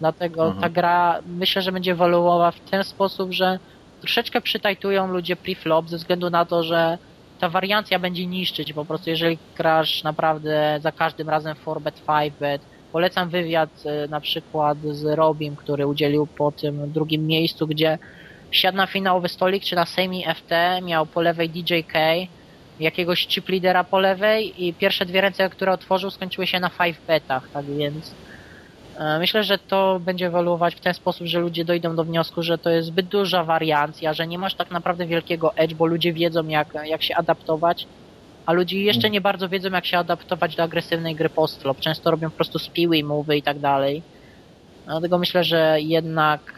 Dlatego Mhm. ta gra myślę, że będzie ewoluowała w ten sposób, że troszeczkę przytajtują ludzie preflop ze względu na to, że ta wariancja będzie niszczyć po prostu, jeżeli grasz naprawdę za każdym razem 4bet, 5bet. Polecam wywiad e, na przykład z Robim, który udzielił po tym drugim miejscu, gdzie wsiadł na finałowy stolik, czy na semi FT, miał po lewej DJK, jakiegoś chip lidera po lewej i pierwsze dwie ręce, które otworzył, skończyły się na 5 betach, tak więc e, myślę, że to będzie ewoluować w ten sposób, że ludzie dojdą do wniosku, że to jest zbyt duża wariancja, że nie masz tak naprawdę wielkiego edge, bo ludzie wiedzą jak, jak się adaptować, a ludzie jeszcze nie bardzo wiedzą jak się adaptować do agresywnej gry postflop. Często robią po prostu spiły, mowy i tak dalej. Dlatego myślę, że jednak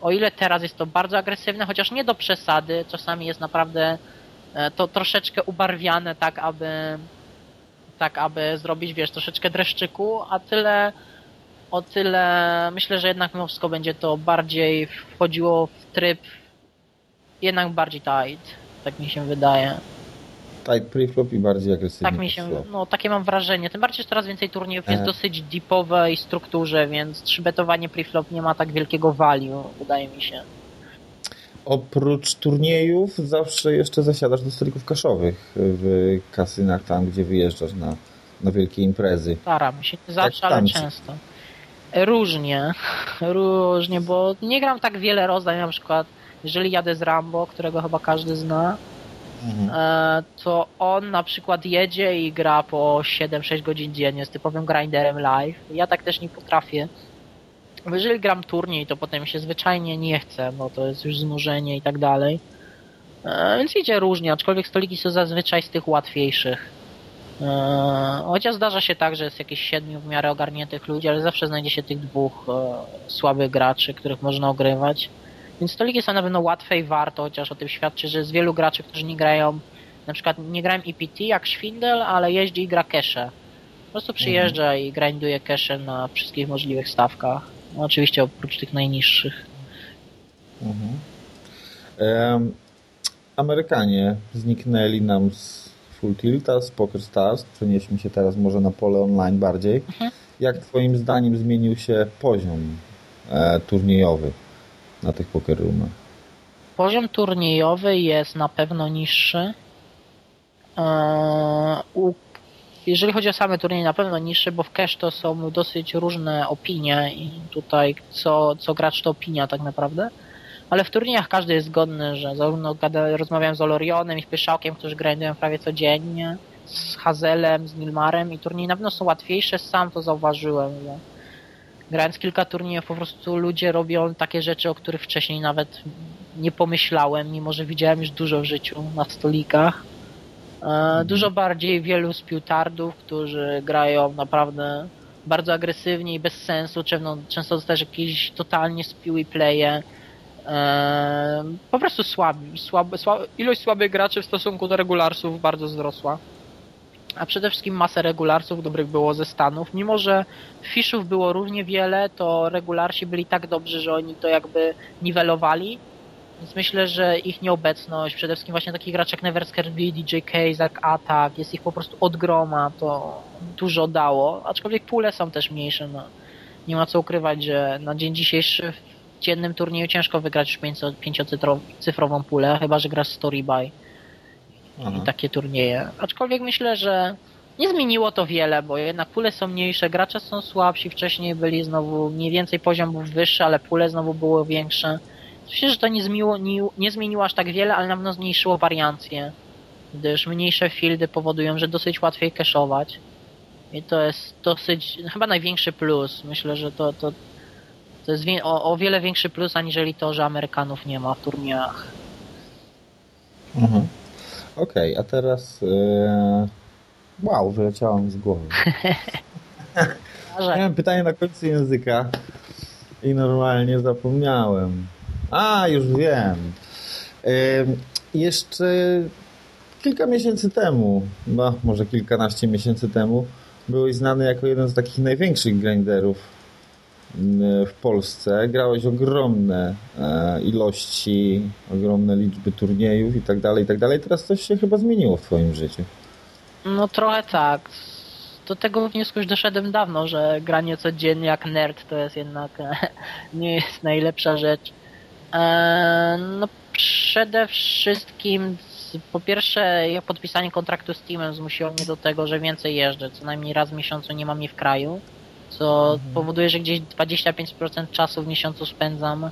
o ile teraz jest to bardzo agresywne, chociaż nie do przesady, czasami jest naprawdę e, to troszeczkę ubarwiane tak, aby tak, aby zrobić, wiesz, troszeczkę dreszczyku, a tyle o tyle myślę, że jednak mimo wszystko będzie to bardziej wchodziło w tryb jednak bardziej tight, tak mi się wydaje. Tight preflop i bardziej agresywny Tak mi się, no takie mam wrażenie. Tym bardziej, że coraz więcej turniejów jest E. dosyć deepowej strukturze, więc trzybetowanie preflop nie ma tak wielkiego value, wydaje mi się. Oprócz turniejów zawsze jeszcze zasiadasz do stolików kaszowych w kasynach tam, gdzie wyjeżdżasz na, na wielkie imprezy. Staram się, nie zawsze, Jak ale często. Różnie, różnie, bo nie gram tak wiele rozdań, na przykład jeżeli jadę z Rambo, którego chyba każdy zna, e, to on na przykład jedzie i gra po 7-6 godzin dziennie z typowym grinderem live. Ja tak też nie potrafię. Jeżeli gram turniej, to potem się zwyczajnie nie chce, bo to jest już znużenie i tak dalej. E, Więc idzie różnie, aczkolwiek stoliki są zazwyczaj z tych łatwiejszych. E, Chociaż zdarza się tak, że jest jakieś siedmiu w miarę ogarniętych ludzi, ale zawsze znajdzie się tych dwóch słabych graczy, których można ogrywać. Więc stoliki są na pewno łatwe i warto, chociaż o tym świadczy, że jest wielu graczy, którzy nie grają, na przykład nie grają EPT jak Schwindel, ale jeździ i gra cache. Po prostu przyjeżdża i grinduje cache na wszystkich możliwych stawkach. No, oczywiście oprócz tych najniższych. Mhm. Em, Amerykanie zniknęli nam z Full Tilta, z Poker Stars. Przenieśmy się teraz może na pole online bardziej. Jak twoim zdaniem zmienił się poziom e, turniejowy na tych poker roomach? Poziom turniejowy jest na pewno niższy. Eee, jeżeli chodzi o same turnieje, na pewno niższy, bo w cash to są dosyć różne opinie i tutaj co, co gracz to opinia tak naprawdę. Ale w turniejach każdy jest zgodny, że zarówno gada, rozmawiałem z Olorionem i z Pyszałkiem, którzy grindują prawie codziennie, z Hazelem, z Nilmarem i turnieje na pewno są łatwiejsze, sam to zauważyłem. Że grając kilka turniejów po prostu ludzie robią takie rzeczy, o których wcześniej nawet nie pomyślałem, mimo że widziałem już dużo w życiu na stolikach. E, dużo bardziej wielu spiłtardów, którzy grają naprawdę bardzo agresywnie i bez sensu, często, często to też jakieś totalnie spiły playe. E, po prostu słabi, ilość słabych graczy w stosunku do regularsów bardzo wzrosła. A przede wszystkim masę regularsów dobrych było ze Stanów. Mimo, że fishów było równie wiele, to regularsi byli tak dobrzy, że oni to jakby niwelowali. Więc myślę, że ich nieobecność, przede wszystkim właśnie takich graczy jak Neversker B, DJ Kazak, Atak, jest ich po prostu od groma, to dużo dało. Aczkolwiek pule są też mniejsze, no. Nie ma co ukrywać, że na dzień dzisiejszy w dziennym turnieju ciężko wygrać już pięcio- pięciocyfrową pulę, chyba że grasz Story I takie turnieje. Aczkolwiek myślę, że nie zmieniło to wiele, bo jednak pule są mniejsze, gracze są słabsi, wcześniej byli znowu mniej więcej poziom był wyższy, ale pule znowu było większe. Myślę, że to nie zmieniło, nie, nie zmieniło aż tak wiele, ale na pewno zmniejszyło wariancje, gdyż mniejsze fieldy powodują, że dosyć łatwiej cashować. I to jest dosyć, chyba największy plus. Myślę, że to, to, to jest o, o wiele większy plus, aniżeli to, że Amerykanów nie ma w turniejach. Mhm. Okej, a teraz... E... Wow, wyleciało mi z głowy. Miałem pytanie na końcu języka i normalnie zapomniałem. A, już wiem. Em, jeszcze kilka miesięcy temu, no może kilkanaście miesięcy temu, byłeś znany jako jeden z takich największych grinderów w Polsce. Grałeś ogromne e, ilości, ogromne liczby turniejów i tak dalej, i tak dalej. Teraz coś się chyba zmieniło w twoim życiu. No trochę tak. Do tego wniosku już doszedłem dawno, że granie codziennie jak nerd to jest jednak nie jest najlepsza rzecz. Eee, no przede wszystkim po pierwsze podpisanie kontraktu z Teamem zmusiło mnie do tego, że więcej jeżdżę. Co najmniej raz w miesiącu nie mam mnie w kraju. Co powoduje, że gdzieś 25% czasu w miesiącu spędzam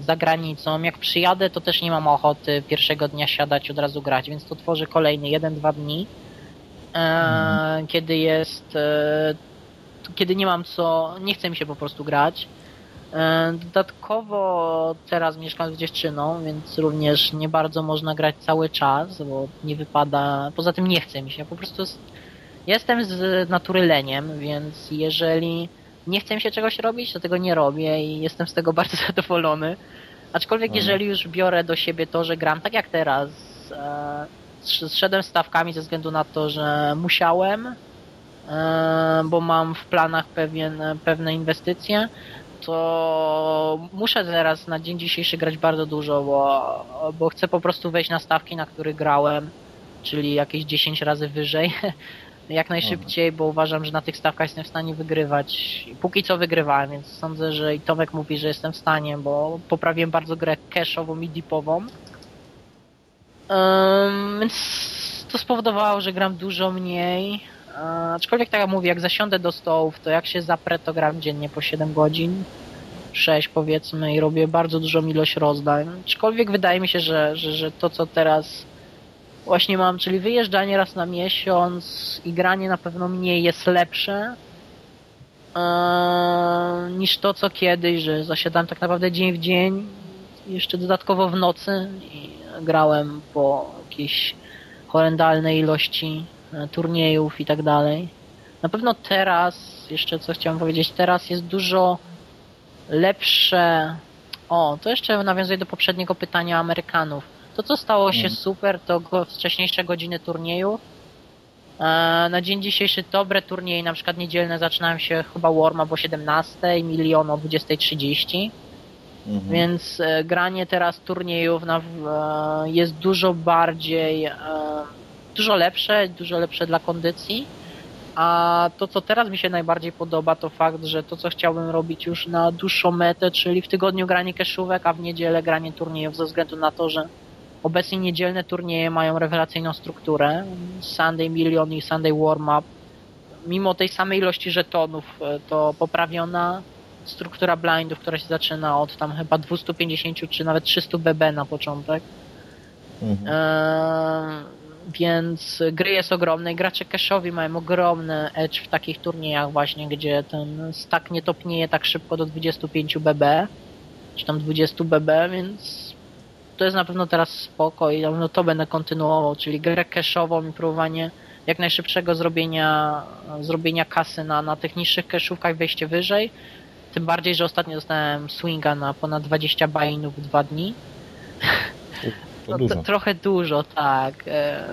za granicą. Jak przyjadę, to też nie mam ochoty pierwszego dnia siadać i od razu grać, więc to tworzy kolejny 1-2 dni e, kiedy jest e, kiedy nie mam co, nie chce mi się po prostu grać. E, dodatkowo teraz mieszkam z dziewczyną, więc również nie bardzo można grać cały czas, bo nie wypada, poza tym nie chce mi się, po prostu jest, jestem z natury leniem, więc jeżeli nie chce mi się czegoś robić, to tego nie robię i jestem z tego bardzo zadowolony. Aczkolwiek Mhm. jeżeli już biorę do siebie to, że gram tak jak teraz, e, sz- zszedłem stawkami ze względu na to, że musiałem, e, bo mam w planach pewien, pewne inwestycje, to muszę teraz na dzień dzisiejszy grać bardzo dużo, bo, bo chcę po prostu wejść na stawki, na których grałem, czyli jakieś 10 razy wyżej. Jak najszybciej, bo uważam, że na tych stawkach jestem w stanie wygrywać. Póki co wygrywałem, więc sądzę, że i Tomek mówi, że jestem w stanie, bo poprawiłem bardzo grę cashową i deepową. Ym, więc to spowodowało, że gram dużo mniej. E, aczkolwiek tak jak mówię, jak zasiądę do stołów, to jak się zaprę, to gram dziennie po 7 godzin. 6 powiedzmy i robię bardzo dużą ilość rozdań. Aczkolwiek wydaje mi się, że, że, że to co teraz właśnie mam, czyli wyjeżdżanie raz na miesiąc i granie na pewno mniej jest lepsze e, niż to co kiedyś, że zasiadam tak naprawdę dzień w dzień, jeszcze dodatkowo w nocy i grałem po jakiejś horrendalnej ilości e, turniejów i tak dalej. Na pewno teraz, jeszcze co chciałem powiedzieć, teraz jest dużo lepsze. O, to jeszcze nawiązuje do poprzedniego pytania Amerykanów. To, co stało się Mm. super, to go, wcześniejsze godziny turnieju. E, na dzień dzisiejszy dobre turnieje, na przykład niedzielne, zaczynają się chyba warm-up o 17, milion o 20.30. Mhm. Więc e, granie teraz turniejów na, e, jest dużo bardziej, dużo lepsze, dużo lepsze dla kondycji. A to, co teraz mi się najbardziej podoba, to fakt, że to, co chciałbym robić już na dłuższą metę, czyli w tygodniu granie keszówek, a w niedzielę granie turniejów, ze względu na to, że obecnie niedzielne turnieje mają rewelacyjną strukturę. Sunday Million i Sunday Warm-Up. Mimo tej samej ilości żetonów, e, to poprawiona struktura blindów, która się zaczyna od tam chyba 250 czy nawet 300 BB na początek. Mhm. Eee, więc gry jest ogromne i gracze cashowi mają ogromny edge w takich turniejach właśnie, gdzie ten stack nie topnieje tak szybko do 25 BB, czy tam 20 BB, więc to jest na pewno teraz spoko i na pewno to będę kontynuował, czyli grę cashową i próbowanie jak najszybszego zrobienia, zrobienia kasy na, na tych niższych cashówkach, wejście wyżej. Tym bardziej, że ostatnio dostałem swinga na ponad 20 bainów w dwa dni. No, dużo. trochę dużo, tak. E,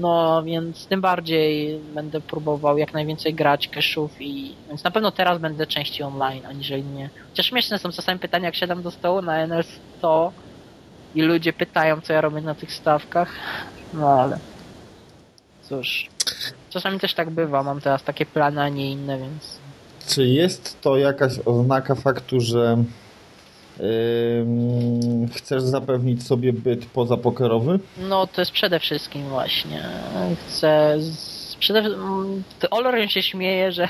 No, więc tym bardziej będę próbował jak najwięcej grać cashów i więc na pewno teraz będę częściej online, aniżeli nie. Chociaż śmieszne są czasami pytania, jak siadam do stołu na NL100 i ludzie pytają, co ja robię na tych stawkach. No ale cóż. Czasami też tak bywa, mam teraz takie plany, a nie inne, więc Czy jest to jakaś oznaka faktu, że ym, chcesz zapewnić sobie byt pozapokerowy? No, to jest przede wszystkim właśnie. Chcę. Z... Przede... Olorion się śmieje, że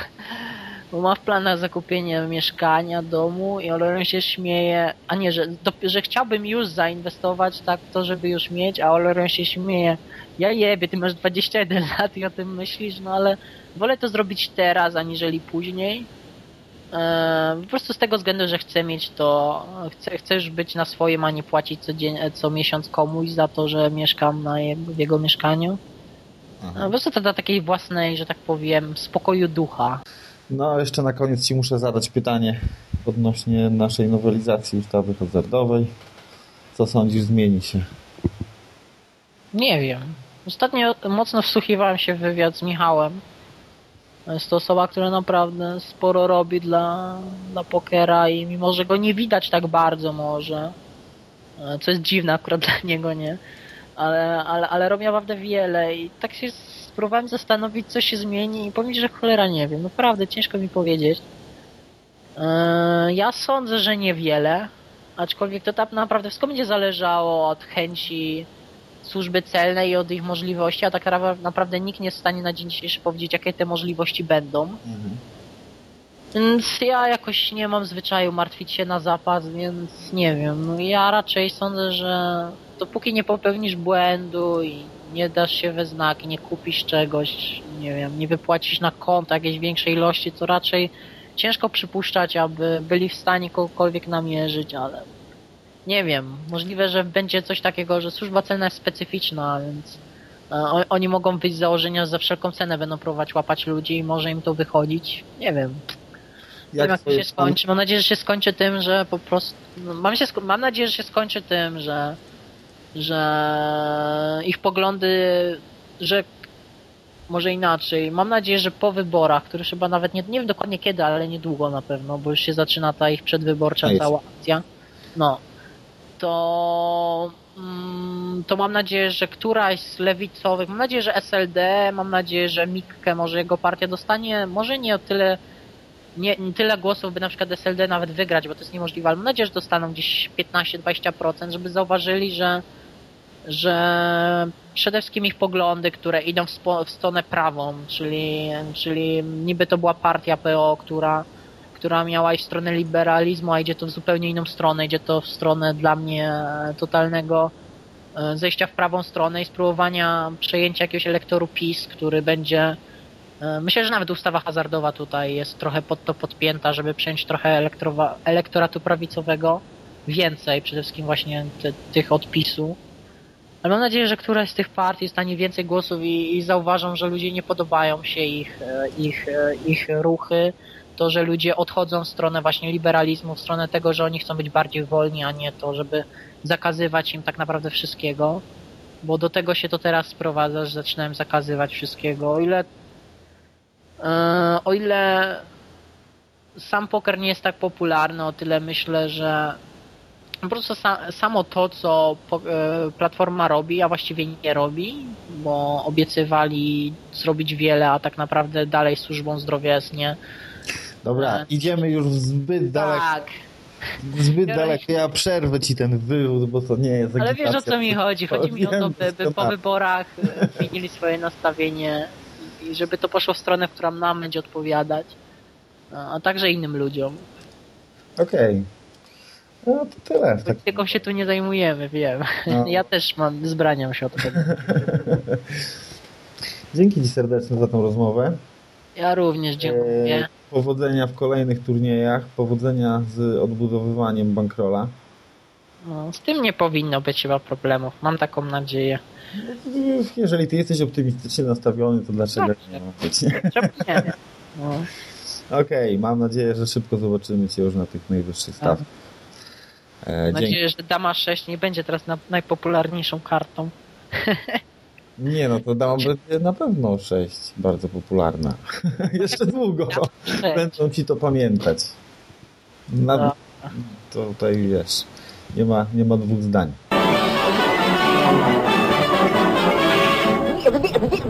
bo ma w planach zakupienie mieszkania, domu i Olorion się śmieje, a nie, że, do... że chciałbym już zainwestować tak to, żeby już mieć, a Olorion się śmieje. Ja jebie, ty masz 21 lat i o tym myślisz, no ale wolę to zrobić teraz, aniżeli później. Eee, po prostu z tego względu, że chcę mieć to, chcę, już być na swoim, a nie płacić co, dzień, co miesiąc komuś za to, że mieszkam na jego, w jego mieszkaniu. Po prostu to dla takiej własnej, że tak powiem, spokoju ducha. No, jeszcze na koniec Ci muszę zadać pytanie odnośnie naszej nowelizacji ustawy hazardowej. Co sądzisz, zmieni się? Nie wiem. Ostatnio mocno wsłuchiwałem się w wywiad z Michałem. Jest to osoba, która naprawdę sporo robi dla, dla pokera i mimo, że go nie widać tak bardzo może, co jest dziwne akurat dla niego, nie? Ale, ale, ale robi naprawdę wiele i tak się spróbowałem zastanowić, co się zmieni i powiem, że cholera nie wiem. Naprawdę ciężko mi powiedzieć. E, Ja sądzę, że niewiele, aczkolwiek to tak naprawdę wszystko będzie zależało od chęci służby celnej i od ich możliwości, a tak ra- naprawdę nikt nie jest w stanie na dzień dzisiejszy powiedzieć, jakie te możliwości będą. Więc ja jakoś nie mam zwyczaju martwić się na zapas, więc nie wiem. No ja raczej sądzę, że dopóki nie popełnisz błędu i nie dasz się we znaki, nie kupisz czegoś, nie wiem, nie wypłacisz na konto jakiejś większej ilości, to raczej ciężko przypuszczać, aby byli w stanie kogokolwiek namierzyć, ale nie wiem. Możliwe, że będzie coś takiego, że służba celna jest specyficzna, więc e, oni mogą wyjść z założenia, że za wszelką cenę będą próbować łapać ludzi i może im to wychodzić. Nie wiem. Nie wiem, jak to się skończy. Mam nadzieję, że się skończy tym, że po prostu. No, mam, się, mam nadzieję, że się skończy tym, że. Że ich poglądy. że. Może inaczej. Mam nadzieję, że po wyborach, które chyba nawet nie, nie wiem dokładnie kiedy, ale niedługo na pewno, bo już się zaczyna ta ich przedwyborcza jest. cała akcja. No. To. mm, To mam nadzieję, że któraś z lewicowych, mam nadzieję, że SLD, mam nadzieję, że Mikke, może jego partia dostanie, może nie o tyle nie, nie tyle głosów, by na przykład SLD nawet wygrać, bo to jest niemożliwe, ale mam nadzieję, że dostaną gdzieś 15-20%, żeby zauważyli, że, że przede wszystkim ich poglądy, które idą w, stronę prawą, czyli, czyli niby to była partia PO, która, która miała iść w stronę liberalizmu, a idzie to w zupełnie inną stronę, idzie to w stronę dla mnie totalnego e, zejścia w prawą stronę i spróbowania przejęcia jakiegoś elektoru PiS, który będzie E, Myślę, że nawet ustawa hazardowa tutaj jest trochę pod to podpięta, żeby przejąć trochę elektoratu prawicowego. Więcej, przede wszystkim właśnie te, tych odpisu. Ale mam nadzieję, że któraś z tych partii stanie więcej głosów i, i zauważą, że ludzie nie podobają się ich, e, ich, e, ich ruchy. To, że ludzie odchodzą w stronę właśnie liberalizmu, w stronę tego, że oni chcą być bardziej wolni, a nie to, żeby zakazywać im tak naprawdę wszystkiego. Bo do tego się to teraz sprowadza, że zaczynałem zakazywać wszystkiego. O ile E, O ile sam poker nie jest tak popularny, o tyle myślę, że po prostu sa, samo to, co e, platforma robi, a właściwie nie robi, bo obiecywali zrobić wiele, a tak naprawdę dalej służbą zdrowia jest nie. Dobra, E, idziemy już zbyt daleko. Tak, Zbyt daleko. Ja przerwę ci ten wywód, bo to nie jest ale wiesz o co mi chodzi. Chodzi mi o to, by, by po doskonale. wyborach e, zmienili swoje nastawienie i żeby to poszło w stronę, która nam będzie odpowiadać, a a także innym ludziom. Okej. No to tyle. Polityką się tu nie zajmujemy, wiem. No. Ja też mam, zbraniam się od tego. Dzięki Ci serdecznie za tą rozmowę. Ja również dziękuję. E, Powodzenia w kolejnych turniejach, powodzenia z odbudowywaniem bankrola. No, z tym nie powinno być chyba problemów. Mam taką nadzieję. Jeżeli ty jesteś optymistycznie nastawiony, to dlaczego Tak. nie ma być? nie? No. Okej, mam nadzieję, że szybko zobaczymy cię już na tych najwyższych stawkach. E, Mam dzięki. nadzieję, że Dama 6 nie będzie teraz na, najpopularniejszą kartą. Nie no, to dama będzie na pewno 6 bardzo popularna. Jeszcze długo będą ci to pamiętać. Na, No. to tutaj wiesz, nie ma, nie ma dwóch zdań.